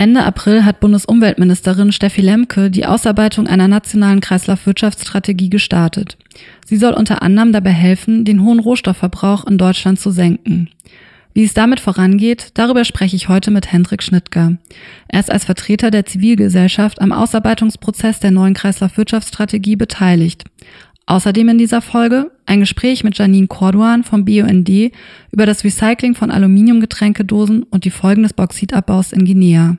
Ende April hat Bundesumweltministerin Steffi Lemke die Ausarbeitung einer nationalen Kreislaufwirtschaftsstrategie gestartet. Sie soll unter anderem dabei helfen, den hohen Rohstoffverbrauch in Deutschland zu senken. Wie es damit vorangeht, darüber spreche ich heute mit Hendrik Schnittger. Er ist als Vertreter der Zivilgesellschaft am Ausarbeitungsprozess der neuen Kreislaufwirtschaftsstrategie beteiligt. Außerdem in dieser Folge ein Gespräch mit Janine Corduan vom BUND über das Recycling von Aluminiumgetränkedosen und die Folgen des Bauxitabbaus in Guinea.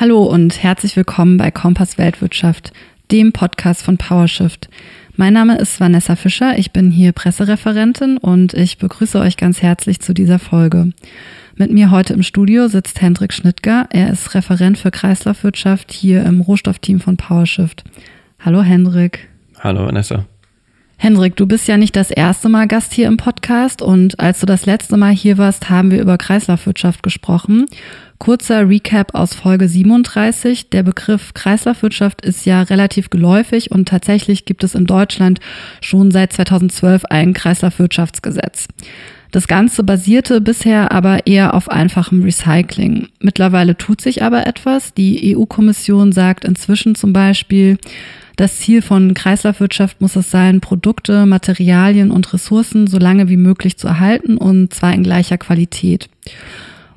Hallo und herzlich willkommen bei Kompass Weltwirtschaft, dem Podcast von PowerShift. Mein Name ist Vanessa Fischer, ich bin hier Pressereferentin und ich begrüße euch ganz herzlich zu dieser Folge. Mit mir heute im Studio sitzt Hendrik Schnittger. Er ist Referent für Kreislaufwirtschaft hier im Rohstoffteam von PowerShift. Hallo Hendrik. Hallo Vanessa. Hendrik, du bist ja nicht das erste Mal Gast hier im Podcast und als du das letzte Mal hier warst, haben wir über Kreislaufwirtschaft gesprochen. Kurzer Recap aus Folge 37. Der Begriff Kreislaufwirtschaft ist ja relativ geläufig und tatsächlich gibt es in Deutschland schon seit 2012 ein Kreislaufwirtschaftsgesetz. Das Ganze basierte bisher aber eher auf einfachem Recycling. Mittlerweile tut sich aber etwas. Die EU-Kommission sagt inzwischen zum Beispiel, das Ziel von Kreislaufwirtschaft muss es sein, Produkte, Materialien und Ressourcen so lange wie möglich zu erhalten und zwar in gleicher Qualität.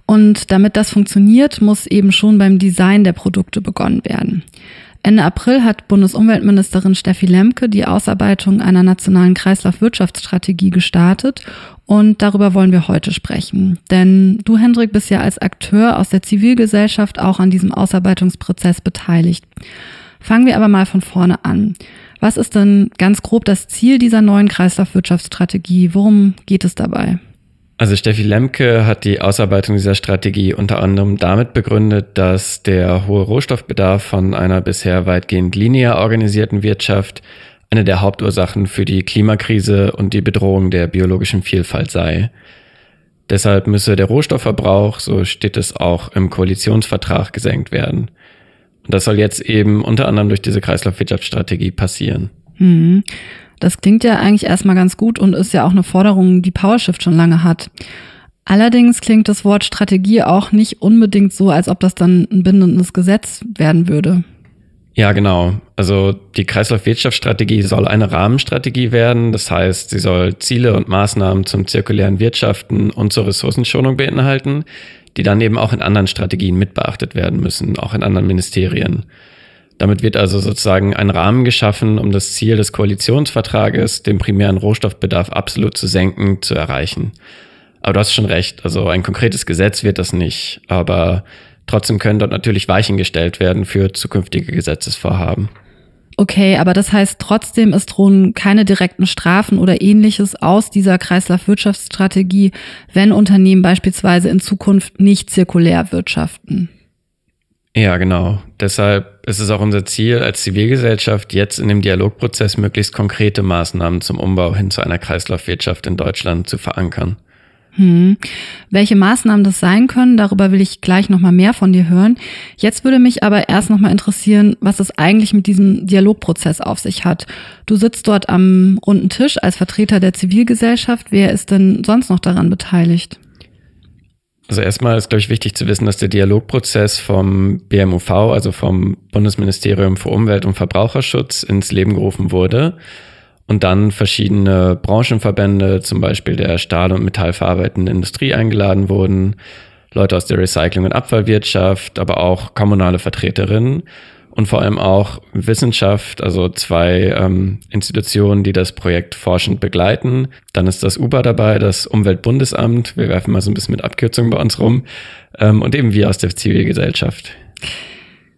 Und damit das funktioniert, muss eben schon beim Design der Produkte begonnen werden. Ende April hat Bundesumweltministerin Steffi Lemke die Ausarbeitung einer nationalen Kreislaufwirtschaftsstrategie gestartet und darüber wollen wir heute sprechen. Denn du, Hendrik, bist ja als Akteur aus der Zivilgesellschaft auch an diesem Ausarbeitungsprozess beteiligt. Fangen wir aber mal von vorne an. Was ist denn ganz grob das Ziel dieser neuen Kreislaufwirtschaftsstrategie? Worum geht es dabei? Also Steffi Lemke hat die Ausarbeitung dieser Strategie unter anderem damit begründet, dass der hohe Rohstoffbedarf von einer bisher weitgehend linear organisierten Wirtschaft eine der Hauptursachen für die Klimakrise und die Bedrohung der biologischen Vielfalt sei. Deshalb müsse der Rohstoffverbrauch, so steht es auch im Koalitionsvertrag, gesenkt werden. Und das soll jetzt eben unter anderem durch diese Kreislaufwirtschaftsstrategie passieren. Mhm. Das klingt ja eigentlich erstmal ganz gut und ist ja auch eine Forderung, die PowerShift schon lange hat. Allerdings klingt das Wort Strategie auch nicht unbedingt so, als ob das dann ein bindendes Gesetz werden würde. Ja, genau. Also die Kreislaufwirtschaftsstrategie soll eine Rahmenstrategie werden. Das heißt, sie soll Ziele und Maßnahmen zum zirkulären Wirtschaften und zur Ressourcenschonung beinhalten, die dann eben auch in anderen Strategien mitbeachtet werden müssen, auch in anderen Ministerien. Damit wird also sozusagen ein Rahmen geschaffen, um das Ziel des Koalitionsvertrages, den primären Rohstoffbedarf absolut zu senken, zu erreichen. Aber du hast schon recht, also ein konkretes Gesetz wird das nicht, aber trotzdem können dort natürlich Weichen gestellt werden für zukünftige Gesetzesvorhaben. Okay, aber das heißt trotzdem, es drohen keine direkten Strafen oder ähnliches aus dieser Kreislaufwirtschaftsstrategie, wenn Unternehmen beispielsweise in Zukunft nicht zirkulär wirtschaften. Ja, genau. Deshalb ist es auch unser Ziel als Zivilgesellschaft, jetzt in dem Dialogprozess möglichst konkrete Maßnahmen zum Umbau hin zu einer Kreislaufwirtschaft in Deutschland zu verankern. Hm. Welche Maßnahmen das sein können, darüber will ich gleich nochmal mehr von dir hören. Jetzt würde mich aber erst nochmal interessieren, was es eigentlich mit diesem Dialogprozess auf sich hat. Du sitzt dort am runden Tisch als Vertreter der Zivilgesellschaft. Wer ist denn sonst noch daran beteiligt? Also erstmal ist, glaube ich, wichtig zu wissen, dass der Dialogprozess vom BMUV, also vom Bundesministerium für Umwelt und Verbraucherschutz, ins Leben gerufen wurde und dann verschiedene Branchenverbände, zum Beispiel der Stahl- und Metallverarbeitenden Industrie eingeladen wurden, Leute aus der Recycling- und Abfallwirtschaft, aber auch kommunale Vertreterinnen und vor allem auch Wissenschaft, also zwei ähm, Institutionen, die das Projekt forschend begleiten. Dann ist das UBA dabei, das Umweltbundesamt. Wir werfen mal so ein bisschen mit Abkürzungen bei uns rum. Ähm, und eben wir aus der Zivilgesellschaft.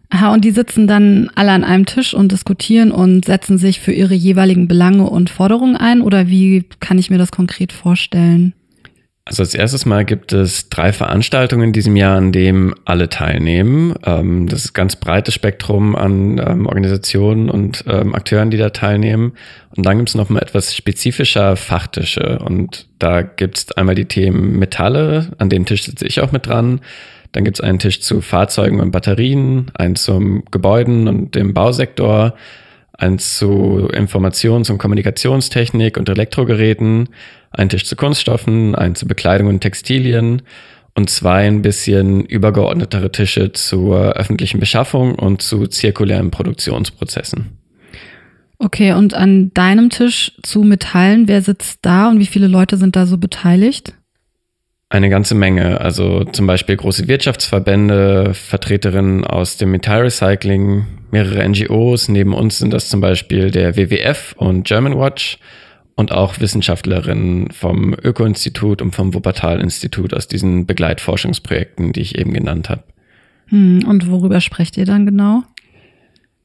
Aha, und die sitzen dann alle an einem Tisch und diskutieren und setzen sich für ihre jeweiligen Belange und Forderungen ein? Oder wie kann ich mir das konkret vorstellen? Also als erstes Mal gibt es drei Veranstaltungen in diesem Jahr, an dem alle teilnehmen. Ähm, das ist ein ganz breites Spektrum an ähm, Organisationen und ähm, Akteuren, die da teilnehmen. Und dann gibt es nochmal etwas spezifischer Fachtische. Und da gibt es einmal die Themen Metalle, an dem Tisch sitze ich auch mit dran. Dann gibt es einen Tisch zu Fahrzeugen und Batterien, einen zum Gebäuden und dem Bausektor, eins zu Informations- und Kommunikationstechnik und Elektrogeräten, einen Tisch zu Kunststoffen, einen zu Bekleidung und Textilien und zwei ein bisschen übergeordnetere Tische zur öffentlichen Beschaffung und zu zirkulären Produktionsprozessen. Okay, und an deinem Tisch zu Metallen, wer sitzt da und wie viele Leute sind da so beteiligt? Eine ganze Menge. Also zum Beispiel große Wirtschaftsverbände, Vertreterinnen aus dem Metallrecycling, mehrere NGOs. Neben uns sind das zum Beispiel der WWF und Germanwatch und auch Wissenschaftlerinnen vom Öko-Institut und vom Wuppertal-Institut aus diesen Begleitforschungsprojekten, die ich eben genannt habe. Hm, und worüber sprecht ihr dann genau?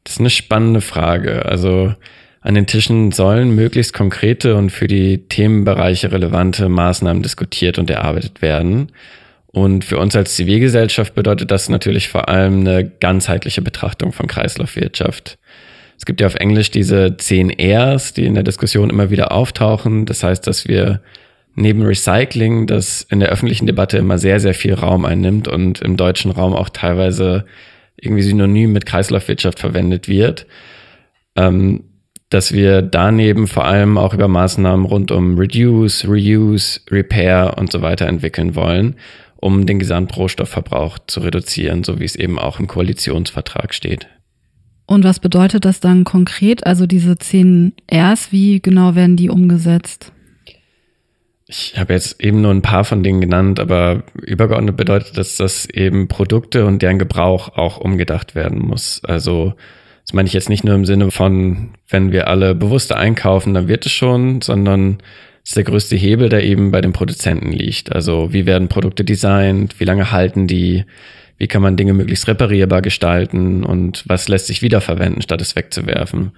Das ist eine spannende Frage. Also an den Tischen sollen möglichst konkrete und für die Themenbereiche relevante Maßnahmen diskutiert und erarbeitet werden. Und für uns als Zivilgesellschaft bedeutet das natürlich vor allem eine ganzheitliche Betrachtung von Kreislaufwirtschaft. Es gibt ja auf Englisch diese zehn Rs, die in der Diskussion immer wieder auftauchen. Das heißt, dass wir neben Recycling, das in der öffentlichen Debatte immer sehr, sehr viel Raum einnimmt und im deutschen Raum auch teilweise irgendwie synonym mit Kreislaufwirtschaft verwendet wird, ähm, dass wir daneben vor allem auch über Maßnahmen rund um Reduce, Reuse, Repair und so weiter entwickeln wollen, um den Gesamtrohstoffverbrauch zu reduzieren, so wie es eben auch im Koalitionsvertrag steht. Und was bedeutet das dann konkret? Also diese zehn Rs, wie genau werden die umgesetzt? Ich habe jetzt eben nur ein paar von denen genannt, aber übergeordnet bedeutet das, dass eben Produkte und deren Gebrauch auch umgedacht werden muss. Also das meine ich jetzt nicht nur im Sinne von, wenn wir alle bewusster einkaufen, dann wird es schon, sondern es ist der größte Hebel, der eben bei den Produzenten liegt. Also wie werden Produkte designt, wie lange halten die, wie kann man Dinge möglichst reparierbar gestalten und was lässt sich wiederverwenden, statt es wegzuwerfen.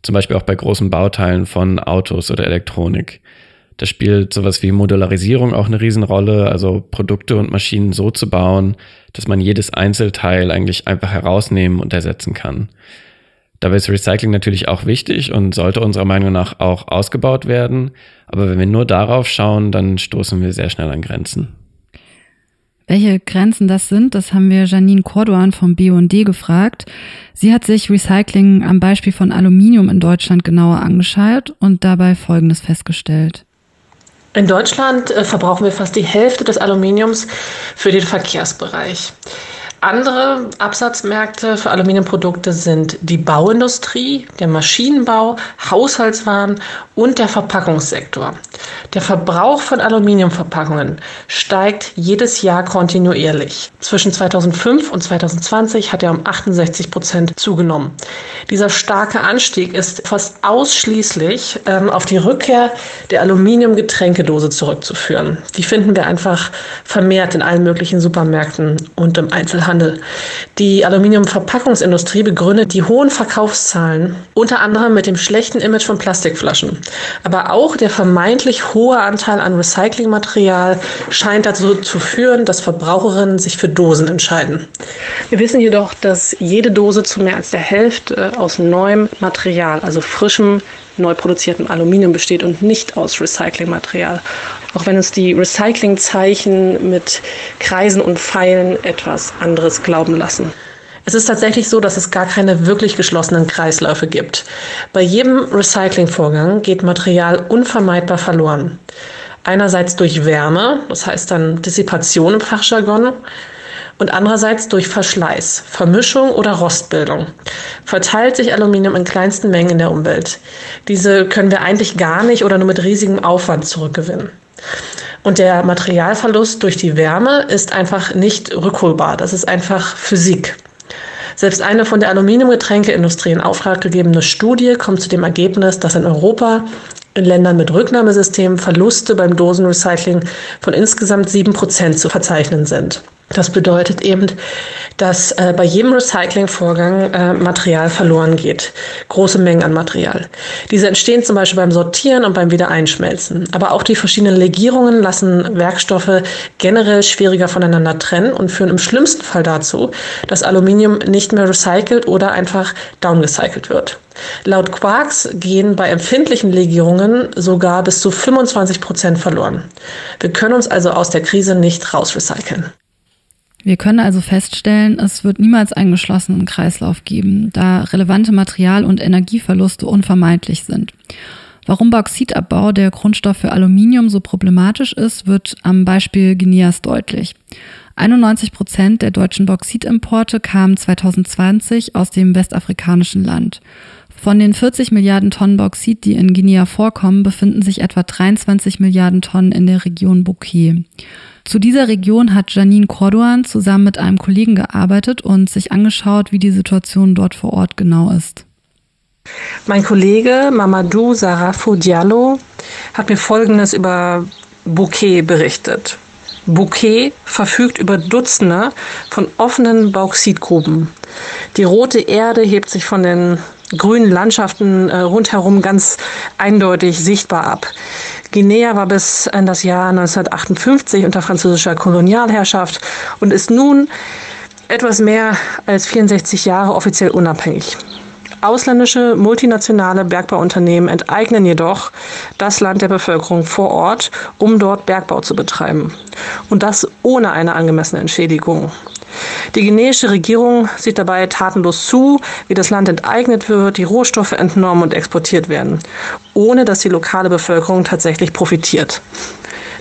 Zum Beispiel auch bei großen Bauteilen von Autos oder Elektronik. Da spielt sowas wie Modularisierung auch eine Riesenrolle, also Produkte und Maschinen so zu bauen, dass man jedes Einzelteil eigentlich einfach herausnehmen und ersetzen kann. Dabei ist Recycling natürlich auch wichtig und sollte unserer Meinung nach auch ausgebaut werden. Aber wenn wir nur darauf schauen, dann stoßen wir sehr schnell an Grenzen. Welche Grenzen das sind, das haben wir Janine Cordoan vom BUND gefragt. Sie hat sich Recycling am Beispiel von Aluminium in Deutschland genauer angeschaut und dabei Folgendes festgestellt. In Deutschland äh, verbrauchen wir fast die Hälfte des Aluminiums für den Verkehrsbereich. Andere Absatzmärkte für Aluminiumprodukte sind die Bauindustrie, der Maschinenbau, Haushaltswaren und der Verpackungssektor. Der Verbrauch von Aluminiumverpackungen steigt jedes Jahr kontinuierlich. Zwischen 2005 und 2020 hat er um 68 Prozent zugenommen. Dieser starke Anstieg ist fast ausschließlich ähm, auf die Rückkehr der Aluminiumgetränkedose zurückzuführen. Die finden wir einfach vermehrt in allen möglichen Supermärkten und im Einzelhandel. Die Aluminiumverpackungsindustrie begründet die hohen Verkaufszahlen unter anderem mit dem schlechten Image von Plastikflaschen. Aber auch der vermeintlich hohe Anteil an Recyclingmaterial scheint dazu zu führen, dass Verbraucherinnen sich für Dosen entscheiden. Wir wissen jedoch, dass jede Dose zu mehr als der Hälfte aus neuem Material, also frischem neu produziertem Aluminium besteht und nicht aus Recyclingmaterial. Auch wenn uns die Recyclingzeichen mit Kreisen und Pfeilen etwas anderes glauben lassen. Es ist tatsächlich so, dass es gar keine wirklich geschlossenen Kreisläufe gibt. Bei jedem Recyclingvorgang geht Material unvermeidbar verloren. Einerseits durch Wärme, das heißt dann Dissipation im Fachjargon, und andererseits durch Verschleiß, Vermischung oder Rostbildung. Verteilt sich Aluminium in kleinsten Mengen in der Umwelt. Diese können wir eigentlich gar nicht oder nur mit riesigem Aufwand zurückgewinnen. Und der Materialverlust durch die Wärme ist einfach nicht rückholbar. Das ist einfach Physik. Selbst eine von der Aluminiumgetränkeindustrie in Auftrag gegebene Studie kommt zu dem Ergebnis, dass in Europa in Ländern mit Rücknahmesystemen Verluste beim Dosenrecycling von insgesamt sieben Prozent zu verzeichnen sind. Das bedeutet eben, dass äh, bei jedem Recyclingvorgang äh, Material verloren geht. Große Mengen an Material. Diese entstehen zum Beispiel beim Sortieren und beim Wiedereinschmelzen. Aber auch die verschiedenen Legierungen lassen Werkstoffe generell schwieriger voneinander trennen und führen im schlimmsten Fall dazu, dass Aluminium nicht mehr recycelt oder einfach downgecycelt wird. Laut Quarks gehen bei empfindlichen Legierungen sogar bis zu 25 Prozent verloren. Wir können uns also aus der Krise nicht rausrecyceln. Wir können also feststellen, es wird niemals einen geschlossenen Kreislauf geben, da relevante Material- und Energieverluste unvermeidlich sind. Warum Bauxitabbau, der Grundstoff für Aluminium, so problematisch ist, wird am Beispiel Guineas deutlich. 91 Prozent der deutschen Bauxitimporte kamen 2020 aus dem westafrikanischen Land. Von den 40 Milliarden Tonnen Bauxit, die in Guinea vorkommen, befinden sich etwa 23 Milliarden Tonnen in der Region Bouquet. Zu dieser Region hat Janine Corduan zusammen mit einem Kollegen gearbeitet und sich angeschaut, wie die Situation dort vor Ort genau ist. Mein Kollege Mamadou Sarafo Diallo hat mir Folgendes über Bouquet berichtet. Bouquet verfügt über Dutzende von offenen Bauxitgruben. Die rote Erde hebt sich von den grünen Landschaften äh, rundherum ganz eindeutig sichtbar ab. Guinea war bis in das Jahr 1958 unter französischer Kolonialherrschaft und ist nun etwas mehr als 64 Jahre offiziell unabhängig. Ausländische multinationale Bergbauunternehmen enteignen jedoch das Land der Bevölkerung vor Ort, um dort Bergbau zu betreiben. Und das ohne eine angemessene Entschädigung. Die guineische Regierung sieht dabei tatenlos zu, wie das Land enteignet wird, die Rohstoffe entnommen und exportiert werden, ohne dass die lokale Bevölkerung tatsächlich profitiert.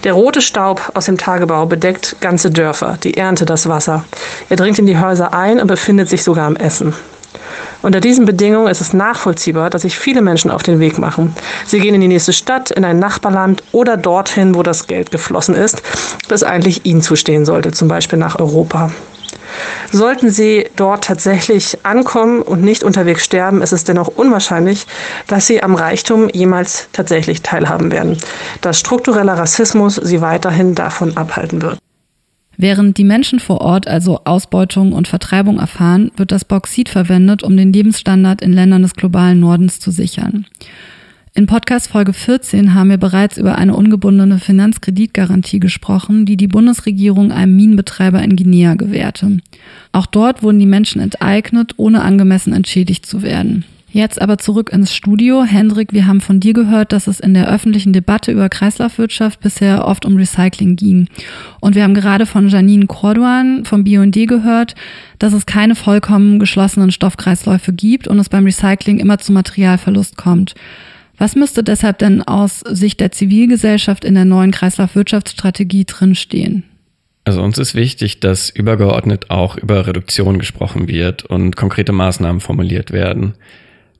Der rote Staub aus dem Tagebau bedeckt ganze Dörfer, die Ernte, das Wasser. Er dringt in die Häuser ein und befindet sich sogar am Essen. Unter diesen Bedingungen ist es nachvollziehbar, dass sich viele Menschen auf den Weg machen. Sie gehen in die nächste Stadt, in ein Nachbarland oder dorthin, wo das Geld geflossen ist, das eigentlich ihnen zustehen sollte, zum Beispiel nach Europa. Sollten sie dort tatsächlich ankommen und nicht unterwegs sterben, ist es dennoch unwahrscheinlich, dass sie am Reichtum jemals tatsächlich teilhaben werden, dass struktureller Rassismus sie weiterhin davon abhalten wird. Während die Menschen vor Ort also Ausbeutung und Vertreibung erfahren, wird das Bauxit verwendet, um den Lebensstandard in Ländern des globalen Nordens zu sichern. In Podcast Folge 14 haben wir bereits über eine ungebundene Finanzkreditgarantie gesprochen, die die Bundesregierung einem Minenbetreiber in Guinea gewährte. Auch dort wurden die Menschen enteignet, ohne angemessen entschädigt zu werden. Jetzt aber zurück ins Studio. Hendrik, wir haben von dir gehört, dass es in der öffentlichen Debatte über Kreislaufwirtschaft bisher oft um Recycling ging. Und wir haben gerade von Janine Corduan vom BUND gehört, dass es keine vollkommen geschlossenen Stoffkreisläufe gibt und es beim Recycling immer zu Materialverlust kommt. Was müsste deshalb denn aus Sicht der Zivilgesellschaft in der neuen Kreislaufwirtschaftsstrategie drinstehen? Also uns ist wichtig, dass übergeordnet auch über Reduktion gesprochen wird und konkrete Maßnahmen formuliert werden.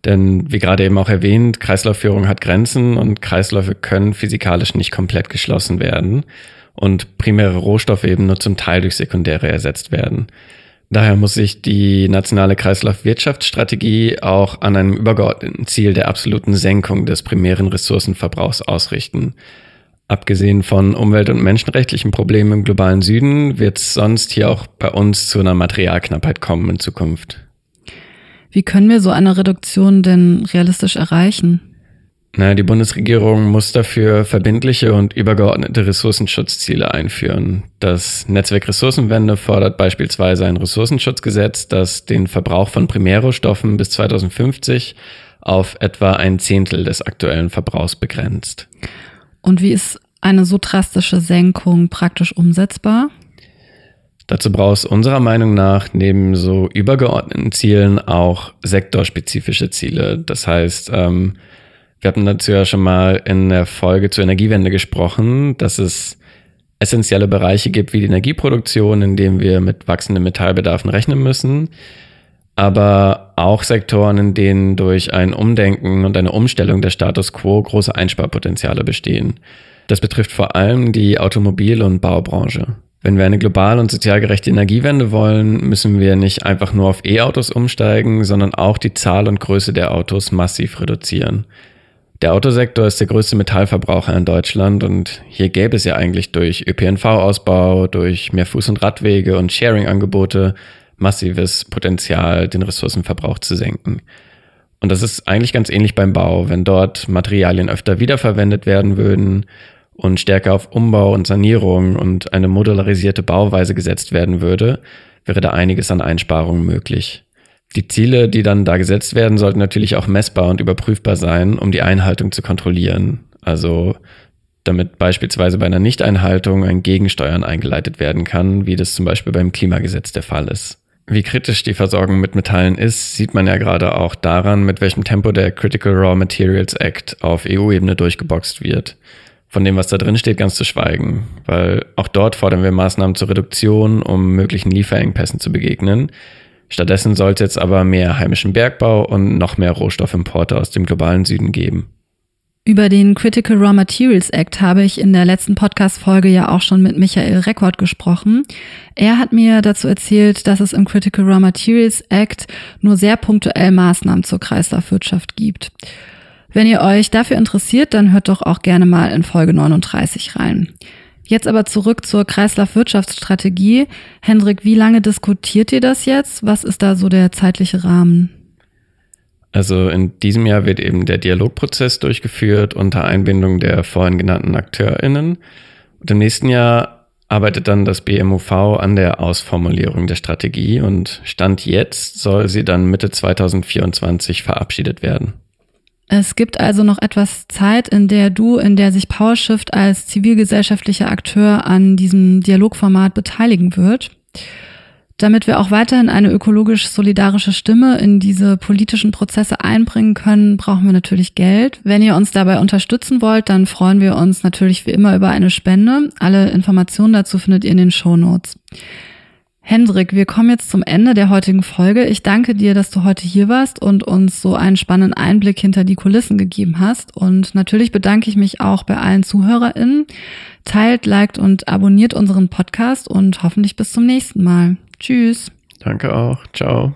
Denn wie gerade eben auch erwähnt, Kreislaufführung hat Grenzen und Kreisläufe können physikalisch nicht komplett geschlossen werden und primäre Rohstoffe eben nur zum Teil durch sekundäre ersetzt werden. Daher muss sich die nationale Kreislaufwirtschaftsstrategie auch an einem übergeordneten Ziel der absoluten Senkung des primären Ressourcenverbrauchs ausrichten. Abgesehen von umwelt- und menschenrechtlichen Problemen im globalen Süden wird es sonst hier auch bei uns zu einer Materialknappheit kommen in Zukunft. Wie können wir so eine Reduktion denn realistisch erreichen? Na, die Bundesregierung muss dafür verbindliche und übergeordnete Ressourcenschutzziele einführen. Das Netzwerk Ressourcenwende fordert beispielsweise ein Ressourcenschutzgesetz, das den Verbrauch von Primärrohstoffen bis 2050 auf etwa ein Zehntel des aktuellen Verbrauchs begrenzt. Und wie ist eine so drastische Senkung praktisch umsetzbar? Dazu braucht es unserer Meinung nach neben so übergeordneten Zielen auch sektorspezifische Ziele. Das heißt, ähm, wir hatten dazu ja schon mal in der Folge zur Energiewende gesprochen, dass es essentielle Bereiche gibt wie die Energieproduktion, in denen wir mit wachsenden Metallbedarfen rechnen müssen, aber auch Sektoren, in denen durch ein Umdenken und eine Umstellung der Status quo große Einsparpotenziale bestehen. Das betrifft vor allem die Automobil- und Baubranche. Wenn wir eine global und sozial gerechte Energiewende wollen, müssen wir nicht einfach nur auf E-Autos umsteigen, sondern auch die Zahl und Größe der Autos massiv reduzieren. Der Autosektor ist der größte Metallverbraucher in Deutschland und hier gäbe es ja eigentlich durch ÖPNV-Ausbau, durch mehr Fuß- und Radwege und Sharing-Angebote massives Potenzial, den Ressourcenverbrauch zu senken. Und das ist eigentlich ganz ähnlich beim Bau. Wenn dort Materialien öfter wiederverwendet werden würden und stärker auf Umbau und Sanierung und eine modularisierte Bauweise gesetzt werden würde, wäre da einiges an Einsparungen möglich. Die Ziele, die dann da gesetzt werden, sollten natürlich auch messbar und überprüfbar sein, um die Einhaltung zu kontrollieren. Also damit beispielsweise bei einer Nichteinhaltung ein Gegensteuern eingeleitet werden kann, wie das zum Beispiel beim Klimagesetz der Fall ist. Wie kritisch die Versorgung mit Metallen ist, sieht man ja gerade auch daran, mit welchem Tempo der Critical Raw Materials Act auf EU-Ebene durchgeboxt wird. Von dem, was da drin steht, ganz zu schweigen, weil auch dort fordern wir Maßnahmen zur Reduktion, um möglichen Lieferengpässen zu begegnen. Stattdessen soll es jetzt aber mehr heimischen Bergbau und noch mehr Rohstoffimporte aus dem globalen Süden geben. Über den Critical Raw Materials Act habe ich in der letzten Podcast-Folge ja auch schon mit Michael Rekord gesprochen. Er hat mir dazu erzählt, dass es im Critical Raw Materials Act nur sehr punktuell Maßnahmen zur Kreislaufwirtschaft gibt. Wenn ihr euch dafür interessiert, dann hört doch auch gerne mal in Folge 39 rein. Jetzt aber zurück zur Kreislaufwirtschaftsstrategie. Hendrik, wie lange diskutiert ihr das jetzt? Was ist da so der zeitliche Rahmen? Also in diesem Jahr wird eben der Dialogprozess durchgeführt unter Einbindung der vorhin genannten AkteurInnen. Und im nächsten Jahr arbeitet dann das BMUV an der Ausformulierung der Strategie und Stand jetzt soll sie dann Mitte 2024 verabschiedet werden. Es gibt also noch etwas Zeit, in der du, in der sich PowerShift als zivilgesellschaftlicher Akteur an diesem Dialogformat beteiligen wird. Damit wir auch weiterhin eine ökologisch solidarische Stimme in diese politischen Prozesse einbringen können, brauchen wir natürlich Geld. Wenn ihr uns dabei unterstützen wollt, dann freuen wir uns natürlich wie immer über eine Spende. Alle Informationen dazu findet ihr in den Show Notes. Hendrik, wir kommen jetzt zum Ende der heutigen Folge. Ich danke dir, dass du heute hier warst und uns so einen spannenden Einblick hinter die Kulissen gegeben hast. Und natürlich bedanke ich mich auch bei allen ZuhörerInnen. Teilt, liked und abonniert unseren Podcast und hoffentlich bis zum nächsten Mal. Tschüss. Danke auch. Ciao.